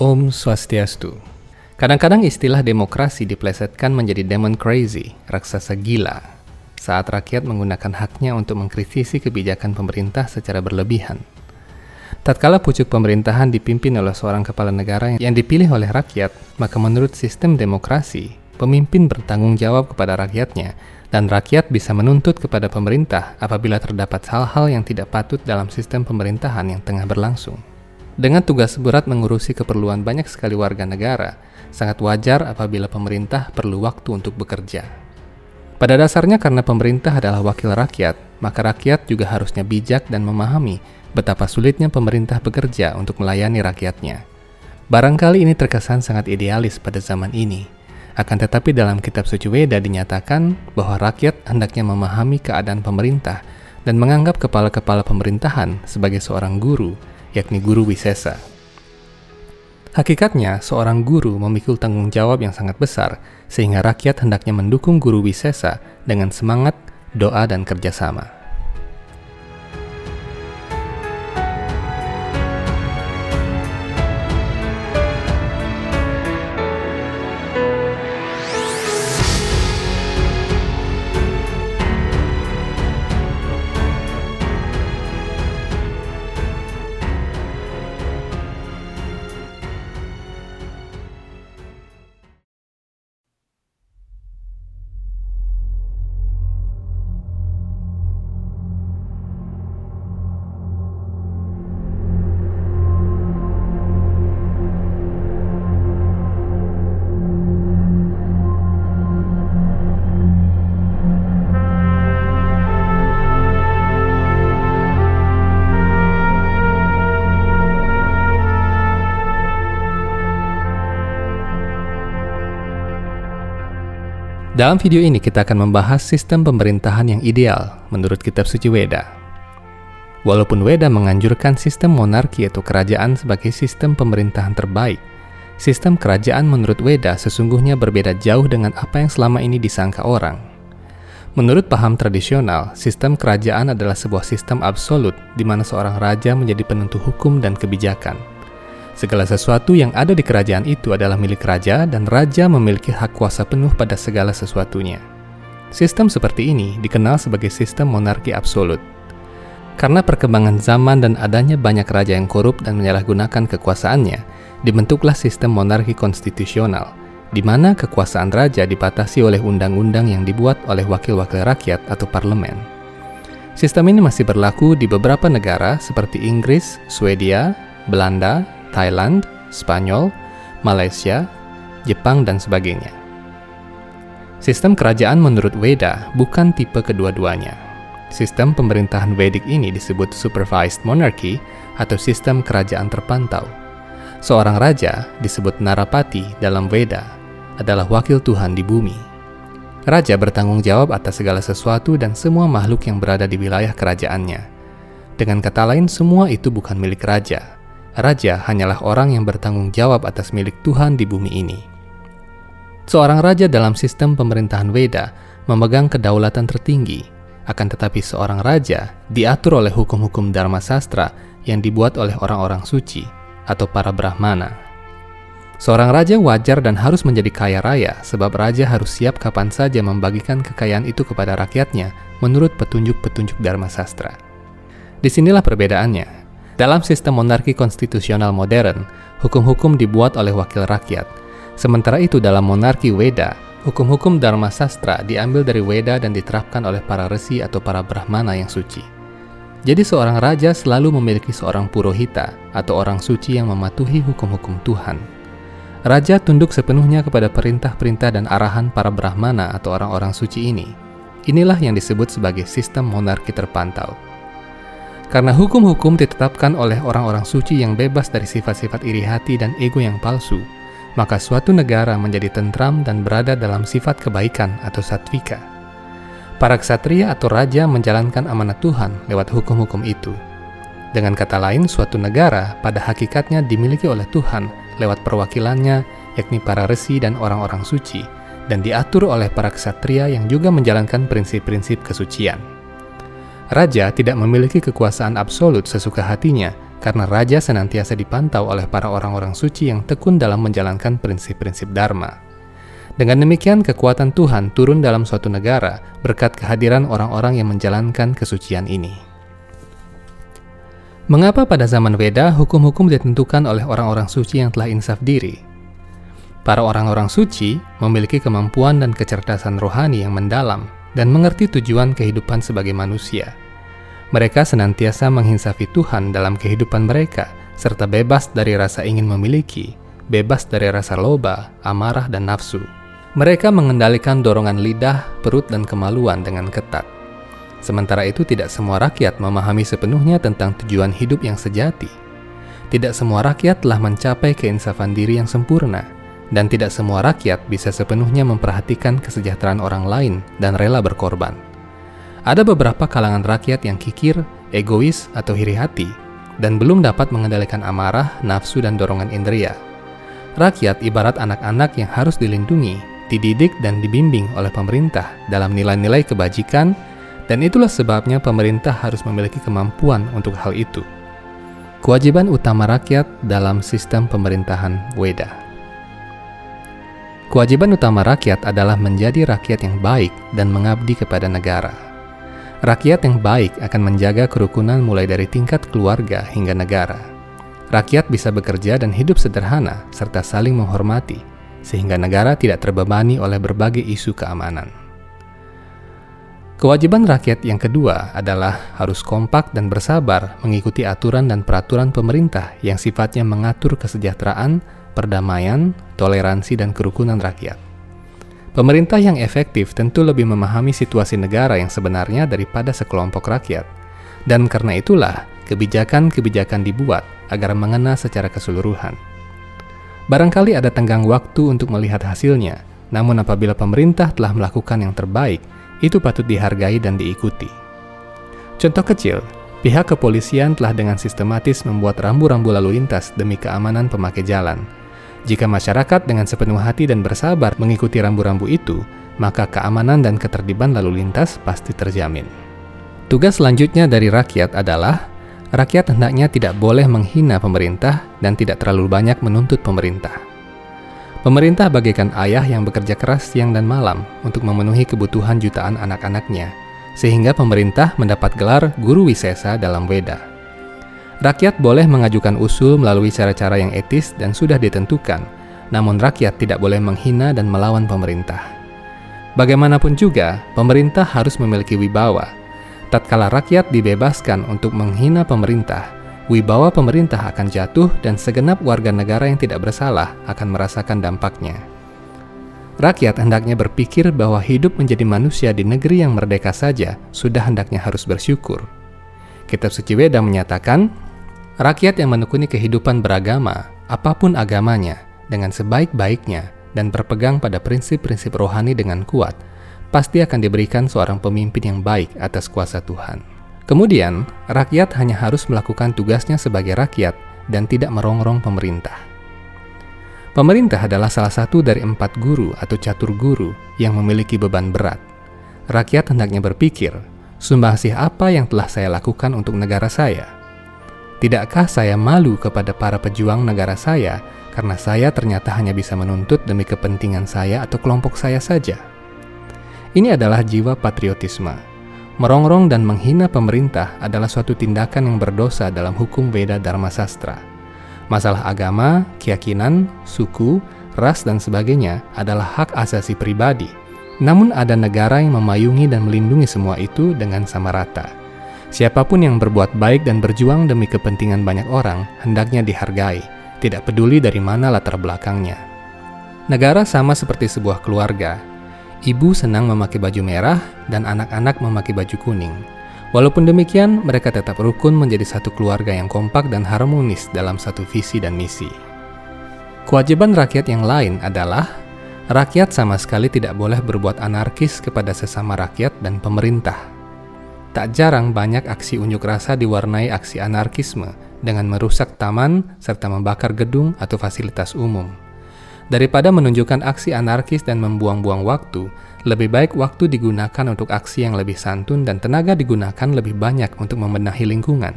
Om Swastiastu. Kadang-kadang istilah demokrasi diplesetkan menjadi demon crazy, raksasa gila, saat rakyat menggunakan haknya untuk mengkritisi kebijakan pemerintah secara berlebihan. Tatkala pucuk pemerintahan dipimpin oleh seorang kepala negara yang dipilih oleh rakyat, maka menurut sistem demokrasi, pemimpin bertanggung jawab kepada rakyatnya dan rakyat bisa menuntut kepada pemerintah apabila terdapat hal-hal yang tidak patut dalam sistem pemerintahan yang tengah berlangsung. Dengan tugas berat mengurusi keperluan banyak sekali warga negara, sangat wajar apabila pemerintah perlu waktu untuk bekerja. Pada dasarnya karena pemerintah adalah wakil rakyat, maka rakyat juga harusnya bijak dan memahami betapa sulitnya pemerintah bekerja untuk melayani rakyatnya. Barangkali ini terkesan sangat idealis pada zaman ini. Akan tetapi dalam kitab suci Weda dinyatakan bahwa rakyat hendaknya memahami keadaan pemerintah dan menganggap kepala-kepala pemerintahan sebagai seorang guru yakni guru wisesa. Hakikatnya, seorang guru memikul tanggung jawab yang sangat besar, sehingga rakyat hendaknya mendukung guru wisesa dengan semangat, doa, dan kerjasama. Dalam video ini kita akan membahas sistem pemerintahan yang ideal menurut kitab suci Weda. Walaupun Weda menganjurkan sistem monarki atau kerajaan sebagai sistem pemerintahan terbaik, sistem kerajaan menurut Weda sesungguhnya berbeda jauh dengan apa yang selama ini disangka orang. Menurut paham tradisional, sistem kerajaan adalah sebuah sistem absolut di mana seorang raja menjadi penentu hukum dan kebijakan. Segala sesuatu yang ada di kerajaan itu adalah milik raja dan raja memiliki hak kuasa penuh pada segala sesuatunya. Sistem seperti ini dikenal sebagai sistem monarki absolut. Karena perkembangan zaman dan adanya banyak raja yang korup dan menyalahgunakan kekuasaannya, dibentuklah sistem monarki konstitusional, di mana kekuasaan raja dibatasi oleh undang-undang yang dibuat oleh wakil-wakil rakyat atau parlemen. Sistem ini masih berlaku di beberapa negara seperti Inggris, Swedia, Belanda, Thailand, Spanyol, Malaysia, Jepang, dan sebagainya. Sistem kerajaan menurut Weda bukan tipe kedua-duanya. Sistem pemerintahan Vedic ini disebut supervised monarchy atau sistem kerajaan terpantau. Seorang raja disebut Narapati dalam Veda adalah wakil Tuhan di bumi. Raja bertanggung jawab atas segala sesuatu dan semua makhluk yang berada di wilayah kerajaannya. Dengan kata lain, semua itu bukan milik raja, raja hanyalah orang yang bertanggung jawab atas milik Tuhan di bumi ini. Seorang raja dalam sistem pemerintahan Weda memegang kedaulatan tertinggi, akan tetapi seorang raja diatur oleh hukum-hukum Dharma Sastra yang dibuat oleh orang-orang suci atau para Brahmana. Seorang raja wajar dan harus menjadi kaya raya sebab raja harus siap kapan saja membagikan kekayaan itu kepada rakyatnya menurut petunjuk-petunjuk Dharma Sastra. Di sinilah perbedaannya. Dalam sistem monarki konstitusional modern, hukum-hukum dibuat oleh wakil rakyat. Sementara itu dalam monarki Weda, hukum-hukum Dharma Sastra diambil dari Weda dan diterapkan oleh para resi atau para brahmana yang suci. Jadi seorang raja selalu memiliki seorang purohita atau orang suci yang mematuhi hukum-hukum Tuhan. Raja tunduk sepenuhnya kepada perintah-perintah dan arahan para brahmana atau orang-orang suci ini. Inilah yang disebut sebagai sistem monarki terpantau. Karena hukum-hukum ditetapkan oleh orang-orang suci yang bebas dari sifat-sifat iri hati dan ego yang palsu, maka suatu negara menjadi tentram dan berada dalam sifat kebaikan atau satvika. Para ksatria atau raja menjalankan amanat Tuhan lewat hukum-hukum itu. Dengan kata lain, suatu negara pada hakikatnya dimiliki oleh Tuhan lewat perwakilannya, yakni para resi dan orang-orang suci, dan diatur oleh para ksatria yang juga menjalankan prinsip-prinsip kesucian. Raja tidak memiliki kekuasaan absolut sesuka hatinya karena raja senantiasa dipantau oleh para orang-orang suci yang tekun dalam menjalankan prinsip-prinsip Dharma. Dengan demikian, kekuatan Tuhan turun dalam suatu negara berkat kehadiran orang-orang yang menjalankan kesucian ini. Mengapa pada zaman Weda hukum-hukum ditentukan oleh orang-orang suci yang telah insaf diri? Para orang-orang suci memiliki kemampuan dan kecerdasan rohani yang mendalam dan mengerti tujuan kehidupan sebagai manusia – mereka senantiasa menghinsafi Tuhan dalam kehidupan mereka, serta bebas dari rasa ingin memiliki, bebas dari rasa loba, amarah, dan nafsu. Mereka mengendalikan dorongan lidah, perut, dan kemaluan dengan ketat. Sementara itu, tidak semua rakyat memahami sepenuhnya tentang tujuan hidup yang sejati. Tidak semua rakyat telah mencapai keinsafan diri yang sempurna, dan tidak semua rakyat bisa sepenuhnya memperhatikan kesejahteraan orang lain dan rela berkorban. Ada beberapa kalangan rakyat yang kikir, egois, atau iri hati, dan belum dapat mengendalikan amarah, nafsu, dan dorongan indera. Rakyat ibarat anak-anak yang harus dilindungi, dididik, dan dibimbing oleh pemerintah dalam nilai-nilai kebajikan, dan itulah sebabnya pemerintah harus memiliki kemampuan untuk hal itu. Kewajiban utama rakyat dalam sistem pemerintahan Weda. Kewajiban utama rakyat adalah menjadi rakyat yang baik dan mengabdi kepada negara. Rakyat yang baik akan menjaga kerukunan mulai dari tingkat keluarga hingga negara. Rakyat bisa bekerja dan hidup sederhana serta saling menghormati, sehingga negara tidak terbebani oleh berbagai isu keamanan. Kewajiban rakyat yang kedua adalah harus kompak dan bersabar mengikuti aturan dan peraturan pemerintah yang sifatnya mengatur kesejahteraan, perdamaian, toleransi, dan kerukunan rakyat. Pemerintah yang efektif tentu lebih memahami situasi negara yang sebenarnya daripada sekelompok rakyat. Dan karena itulah, kebijakan-kebijakan dibuat agar mengena secara keseluruhan. Barangkali ada tenggang waktu untuk melihat hasilnya, namun apabila pemerintah telah melakukan yang terbaik, itu patut dihargai dan diikuti. Contoh kecil, pihak kepolisian telah dengan sistematis membuat rambu-rambu lalu lintas demi keamanan pemakai jalan – jika masyarakat dengan sepenuh hati dan bersabar mengikuti rambu-rambu itu, maka keamanan dan ketertiban lalu lintas pasti terjamin. Tugas selanjutnya dari rakyat adalah rakyat hendaknya tidak boleh menghina pemerintah dan tidak terlalu banyak menuntut pemerintah. Pemerintah bagaikan ayah yang bekerja keras siang dan malam untuk memenuhi kebutuhan jutaan anak-anaknya, sehingga pemerintah mendapat gelar guru wisesa dalam Weda. Rakyat boleh mengajukan usul melalui cara-cara yang etis dan sudah ditentukan, namun rakyat tidak boleh menghina dan melawan pemerintah. Bagaimanapun juga, pemerintah harus memiliki wibawa. Tatkala rakyat dibebaskan untuk menghina pemerintah, wibawa pemerintah akan jatuh dan segenap warga negara yang tidak bersalah akan merasakan dampaknya. Rakyat hendaknya berpikir bahwa hidup menjadi manusia di negeri yang merdeka saja sudah hendaknya harus bersyukur. Kitab Suci Weda menyatakan, Rakyat yang menekuni kehidupan beragama, apa pun agamanya, dengan sebaik-baiknya dan berpegang pada prinsip-prinsip rohani dengan kuat, pasti akan diberikan seorang pemimpin yang baik atas kuasa Tuhan. Kemudian, rakyat hanya harus melakukan tugasnya sebagai rakyat dan tidak merongrong pemerintah. Pemerintah adalah salah satu dari empat guru atau catur guru yang memiliki beban berat. Rakyat hendaknya berpikir, sumbasih apa yang telah saya lakukan untuk negara saya? Tidakkah saya malu kepada para pejuang negara saya karena saya ternyata hanya bisa menuntut demi kepentingan saya atau kelompok saya saja? Ini adalah jiwa patriotisme. Merongrong dan menghina pemerintah adalah suatu tindakan yang berdosa dalam hukum Veda Dharma Sastra. Masalah agama, keyakinan, suku, ras, dan sebagainya adalah hak asasi pribadi. Namun ada negara yang memayungi dan melindungi semua itu dengan sama rata. Siapa pun yang berbuat baik dan berjuang demi kepentingan banyak orang hendaknya dihargai, tidak peduli dari mana latar belakangnya. Negara sama seperti sebuah keluarga. Ibu senang memakai baju merah dan anak-anak memakai baju kuning. Walaupun demikian, mereka tetap rukun menjadi satu keluarga yang kompak dan harmonis dalam satu visi dan misi. Kewajiban rakyat yang lain adalah rakyat sama sekali tidak boleh berbuat anarkis kepada sesama rakyat dan pemerintah Tak jarang banyak aksi unjuk rasa diwarnai aksi anarkisme dengan merusak taman serta membakar gedung atau fasilitas umum. Daripada menunjukkan aksi anarkis dan membuang-buang waktu, lebih baik waktu digunakan untuk aksi yang lebih santun dan tenaga digunakan lebih banyak untuk membenahi lingkungan.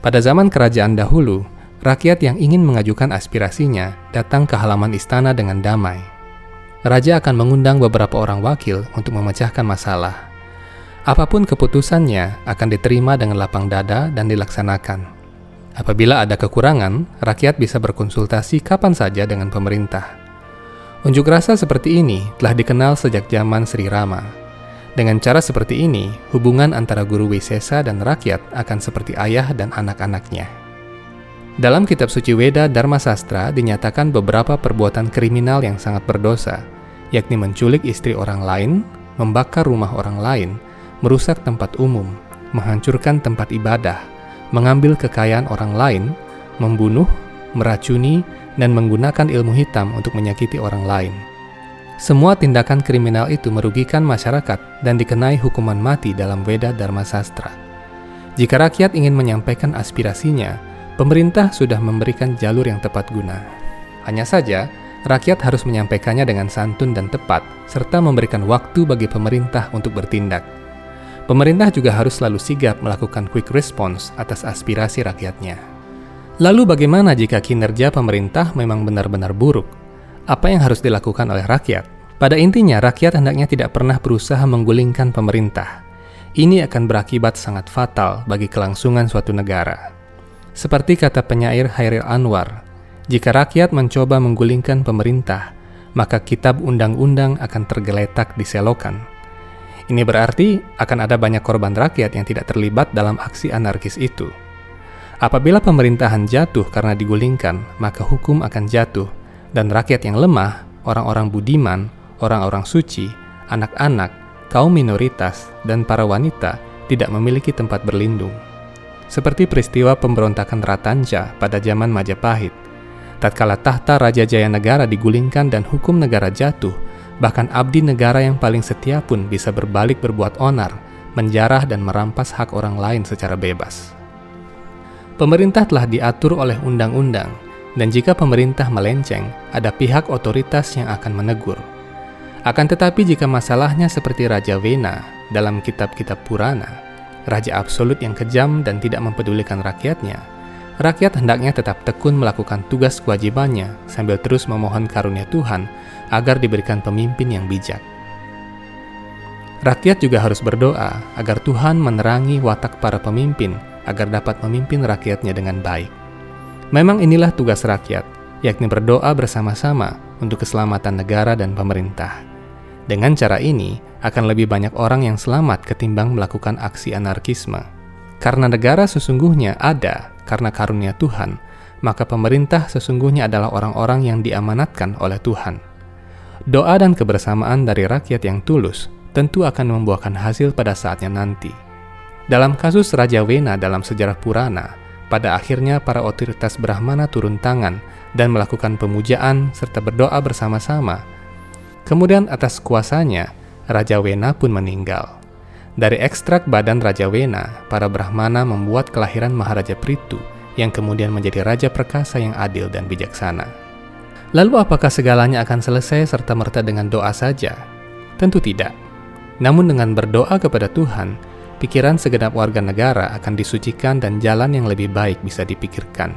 Pada zaman kerajaan dahulu, rakyat yang ingin mengajukan aspirasinya datang ke halaman istana dengan damai. Raja akan mengundang beberapa orang wakil untuk memecahkan masalah. Apa pun keputusannya akan diterima dengan lapang dada dan dilaksanakan. Apabila ada kekurangan, rakyat bisa berkonsultasi kapan saja dengan pemerintah. Unjuk rasa seperti ini telah dikenal sejak zaman Sri Rama. Dengan cara seperti ini, hubungan antara guru Wisesa dan rakyat akan seperti ayah dan anak-anaknya. Dalam kitab suci Weda Dharma Sastra dinyatakan beberapa perbuatan kriminal yang sangat berdosa, yakni menculik istri orang lain, membakar rumah orang lain, merusak tempat umum, menghancurkan tempat ibadah, mengambil kekayaan orang lain, membunuh, meracuni, dan menggunakan ilmu hitam untuk menyakiti orang lain. Semua tindakan kriminal itu merugikan masyarakat dan dikenai hukuman mati dalam Weda Dharma Sastra. Jika rakyat ingin menyampaikan aspirasinya, pemerintah sudah memberikan jalur yang tepat guna. Hanya saja, rakyat harus menyampaikannya dengan santun dan tepat, serta memberikan waktu bagi pemerintah untuk bertindak. Pemerintah juga harus selalu sigap melakukan quick response atas aspirasi rakyatnya. Lalu bagaimana jika kinerja pemerintah memang benar-benar buruk? apa yang harus dilakukan oleh rakyat. Pada intinya, rakyat hendaknya tidak pernah berusaha menggulingkan pemerintah. Ini akan berakibat sangat fatal bagi kelangsungan suatu negara. Seperti kata penyair Hairil Anwar, jika rakyat mencoba menggulingkan pemerintah, maka kitab undang-undang akan tergeletak di selokan. Ini berarti akan ada banyak korban rakyat yang tidak terlibat dalam aksi anarkis itu. Apabila pemerintahan jatuh karena digulingkan, maka hukum akan jatuh dan rakyat yang lemah, orang-orang budiman, orang-orang suci, anak-anak, kaum minoritas, dan para wanita tidak memiliki tempat berlindung. Seperti peristiwa pemberontakan Ratanja pada zaman Majapahit, tatkala tahta Raja Jaya Negara digulingkan dan hukum negara jatuh, bahkan abdi negara yang paling setia pun bisa berbalik berbuat onar, menjarah dan merampas hak orang lain secara bebas. Pemerintah telah diatur oleh undang-undang, dan jika pemerintah melenceng, ada pihak otoritas yang akan menegur. Akan tetapi jika masalahnya seperti Raja Vena dalam kitab-kitab Purana, raja absolut yang kejam dan tidak mempedulikan rakyatnya, rakyat hendaknya tetap tekun melakukan tugas kewajibannya sambil terus memohon karunia Tuhan agar diberikan pemimpin yang bijak. Rakyat juga harus berdoa agar Tuhan menerangi watak para pemimpin agar dapat memimpin rakyatnya dengan baik. Memang inilah tugas rakyat, yakni berdoa bersama-sama untuk keselamatan negara dan pemerintah. Dengan cara ini, akan lebih banyak orang yang selamat ketimbang melakukan aksi anarkisme. Karena negara sesungguhnya ada karena karunia Tuhan, maka pemerintah sesungguhnya adalah orang-orang yang diamanatkan oleh Tuhan. Doa dan kebersamaan dari rakyat yang tulus tentu akan membuahkan hasil pada saatnya nanti. Dalam kasus Raja Wena dalam sejarah Purana, pada akhirnya para otoritas Brahmana turun tangan dan melakukan pemujaan serta berdoa bersama-sama. Kemudian atas kuasanya, Raja Wena pun meninggal. Dari ekstrak badan Raja Wena, para Brahmana membuat kelahiran Maharaja Pritu yang kemudian menjadi raja perkasa yang adil dan bijaksana. Lalu apakah segalanya akan selesai serta merta dengan doa saja? Tentu tidak. Namun dengan berdoa kepada Tuhan, pikiran segenap warga negara akan disucikan dan jalan yang lebih baik bisa dipikirkan.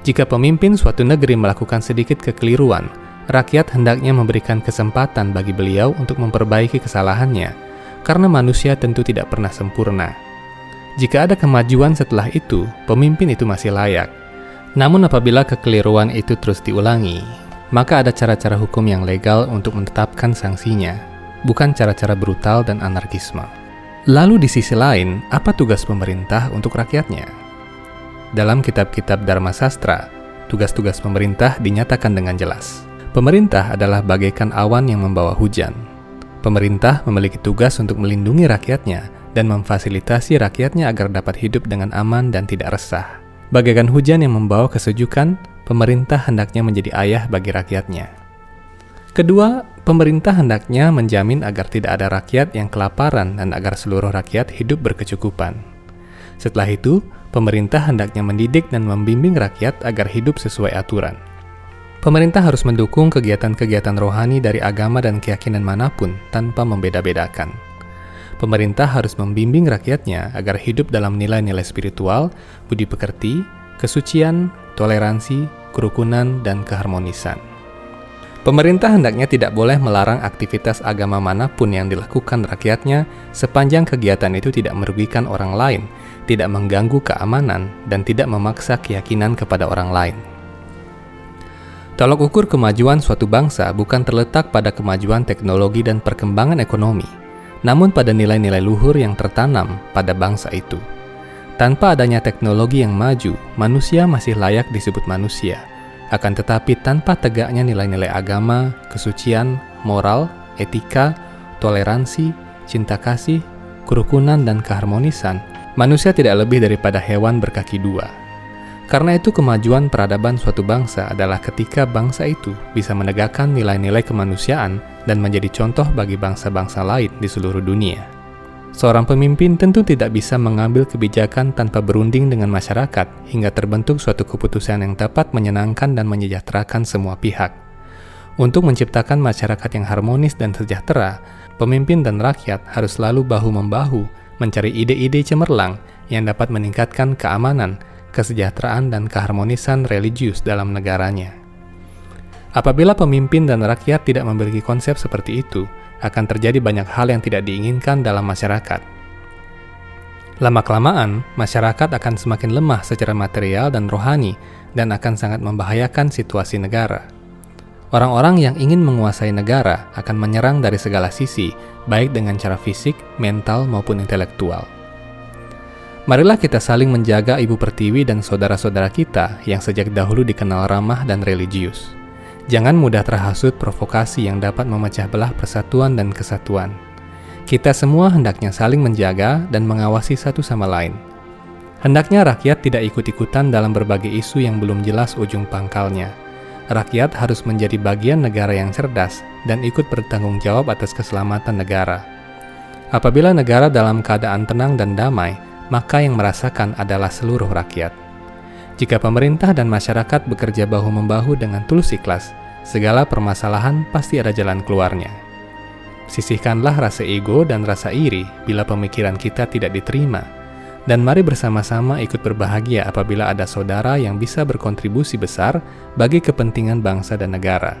Jika pemimpin suatu negeri melakukan sedikit kekeliruan, rakyat hendaknya memberikan kesempatan bagi beliau untuk memperbaiki kesalahannya, karena manusia tentu tidak pernah sempurna. Jika ada kemajuan setelah itu, pemimpin itu masih layak. Namun apabila kekeliruan itu terus diulangi, maka ada cara-cara hukum yang legal untuk menetapkan sanksinya, bukan cara-cara brutal dan anarkisme. Lalu di sisi lain, apa tugas pemerintah untuk rakyatnya? Dalam kitab-kitab Dharma Sastra, tugas-tugas pemerintah dinyatakan dengan jelas. Pemerintah adalah bagaikan awan yang membawa hujan. Pemerintah memiliki tugas untuk melindungi rakyatnya dan memfasilitasi rakyatnya agar dapat hidup dengan aman dan tidak resah. Bagaikan hujan yang membawa kesejukan, pemerintah hendaknya menjadi ayah bagi rakyatnya. Kedua, pemerintah hendaknya menjamin agar tidak ada rakyat yang kelaparan dan agar seluruh rakyat hidup berkecukupan. Setelah itu, pemerintah hendaknya mendidik dan membimbing rakyat agar hidup sesuai aturan. Pemerintah harus mendukung kegiatan-kegiatan rohani dari agama dan keyakinan mana pun tanpa membeda-bedakan. Pemerintah harus membimbing rakyatnya agar hidup dalam nilai-nilai spiritual, budi pekerti, kesucian, toleransi, kerukunan, dan keharmonisan. Pemerintah hendaknya tidak boleh melarang aktivitas agama mana pun yang dilakukan rakyatnya sepanjang kegiatan itu tidak merugikan orang lain, tidak mengganggu keamanan, dan tidak memaksa keyakinan kepada orang lain. Tolok ukur kemajuan suatu bangsa bukan terletak pada kemajuan teknologi dan perkembangan ekonomi, namun pada nilai-nilai luhur yang tertanam pada bangsa itu. Tanpa adanya teknologi yang maju, manusia masih layak disebut manusia. Akan tetapi tanpa tegaknya nilai-nilai agama, kesucian, moral, etika, toleransi, cinta kasih, kerukunan, dan keharmonisan, manusia tidak lebih daripada hewan berkaki dua. Karena itu kemajuan peradaban suatu bangsa adalah ketika bangsa itu bisa menegakkan nilai-nilai kemanusiaan dan menjadi contoh bagi bangsa-bangsa lain di seluruh dunia. Seorang pemimpin tentu tidak bisa mengambil kebijakan tanpa berunding dengan masyarakat hingga terbentuk suatu keputusan yang dapat menyenangkan dan menyejahterakan semua pihak. Untuk menciptakan masyarakat yang harmonis dan sejahtera, pemimpin dan rakyat harus selalu bahu-membahu mencari ide-ide cemerlang yang dapat meningkatkan keamanan, kesejahteraan, dan keharmonisan religius dalam negaranya. Apabila pemimpin dan rakyat tidak memiliki konsep seperti itu, akan terjadi banyak hal yang tidak diinginkan dalam masyarakat. Lama-kelamaan, masyarakat akan semakin lemah secara material dan rohani dan akan sangat membahayakan situasi negara. Orang-orang yang ingin menguasai negara akan menyerang dari segala sisi, baik dengan cara fisik, mental, maupun intelektual. Marilah kita saling menjaga Ibu Pertiwi dan saudara-saudara kita yang sejak dahulu dikenal ramah dan religius. Jangan mudah terhasut provokasi yang dapat memecah belah persatuan dan kesatuan. Kita semua hendaknya saling menjaga dan mengawasi satu sama lain. Hendaknya rakyat tidak ikut-ikutan dalam berbagai isu yang belum jelas ujung pangkalnya. Rakyat harus menjadi bagian negara yang cerdas dan ikut bertanggung jawab atas keselamatan negara. Apabila negara dalam keadaan tenang dan damai, maka yang merasakan adalah seluruh rakyat. Jika pemerintah dan masyarakat bekerja bahu-membahu dengan tulus ikhlas, segala permasalahan pasti ada jalan keluarnya. Sisihkanlah rasa ego dan rasa iri bila pemikiran kita tidak diterima, dan mari bersama-sama ikut berbahagia apabila ada saudara yang bisa berkontribusi besar bagi kepentingan bangsa dan negara.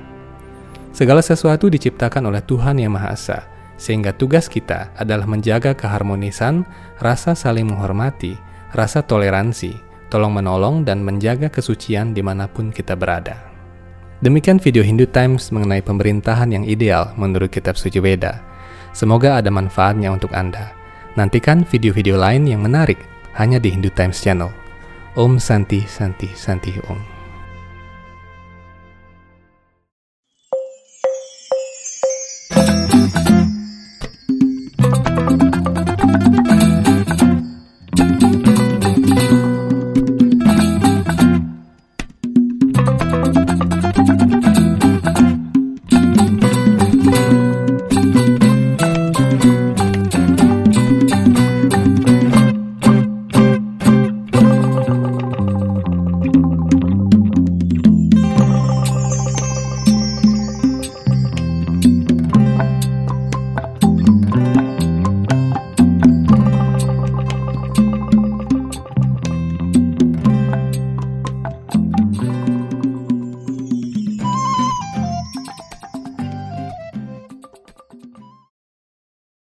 Segala sesuatu diciptakan oleh Tuhan Yang Maha Esa, sehingga tugas kita adalah menjaga keharmonisan, rasa saling menghormati, rasa toleransi, tolong-menolong, dan menjaga kesucian di mana pun kita berada. Demikian video Hindu Times mengenai pemerintahan yang ideal menurut kitab suci Weda. Semoga ada manfaatnya untuk Anda. Nantikan video-video lain yang menarik hanya di Hindu Times Channel. Om Santi Santi Santi Om.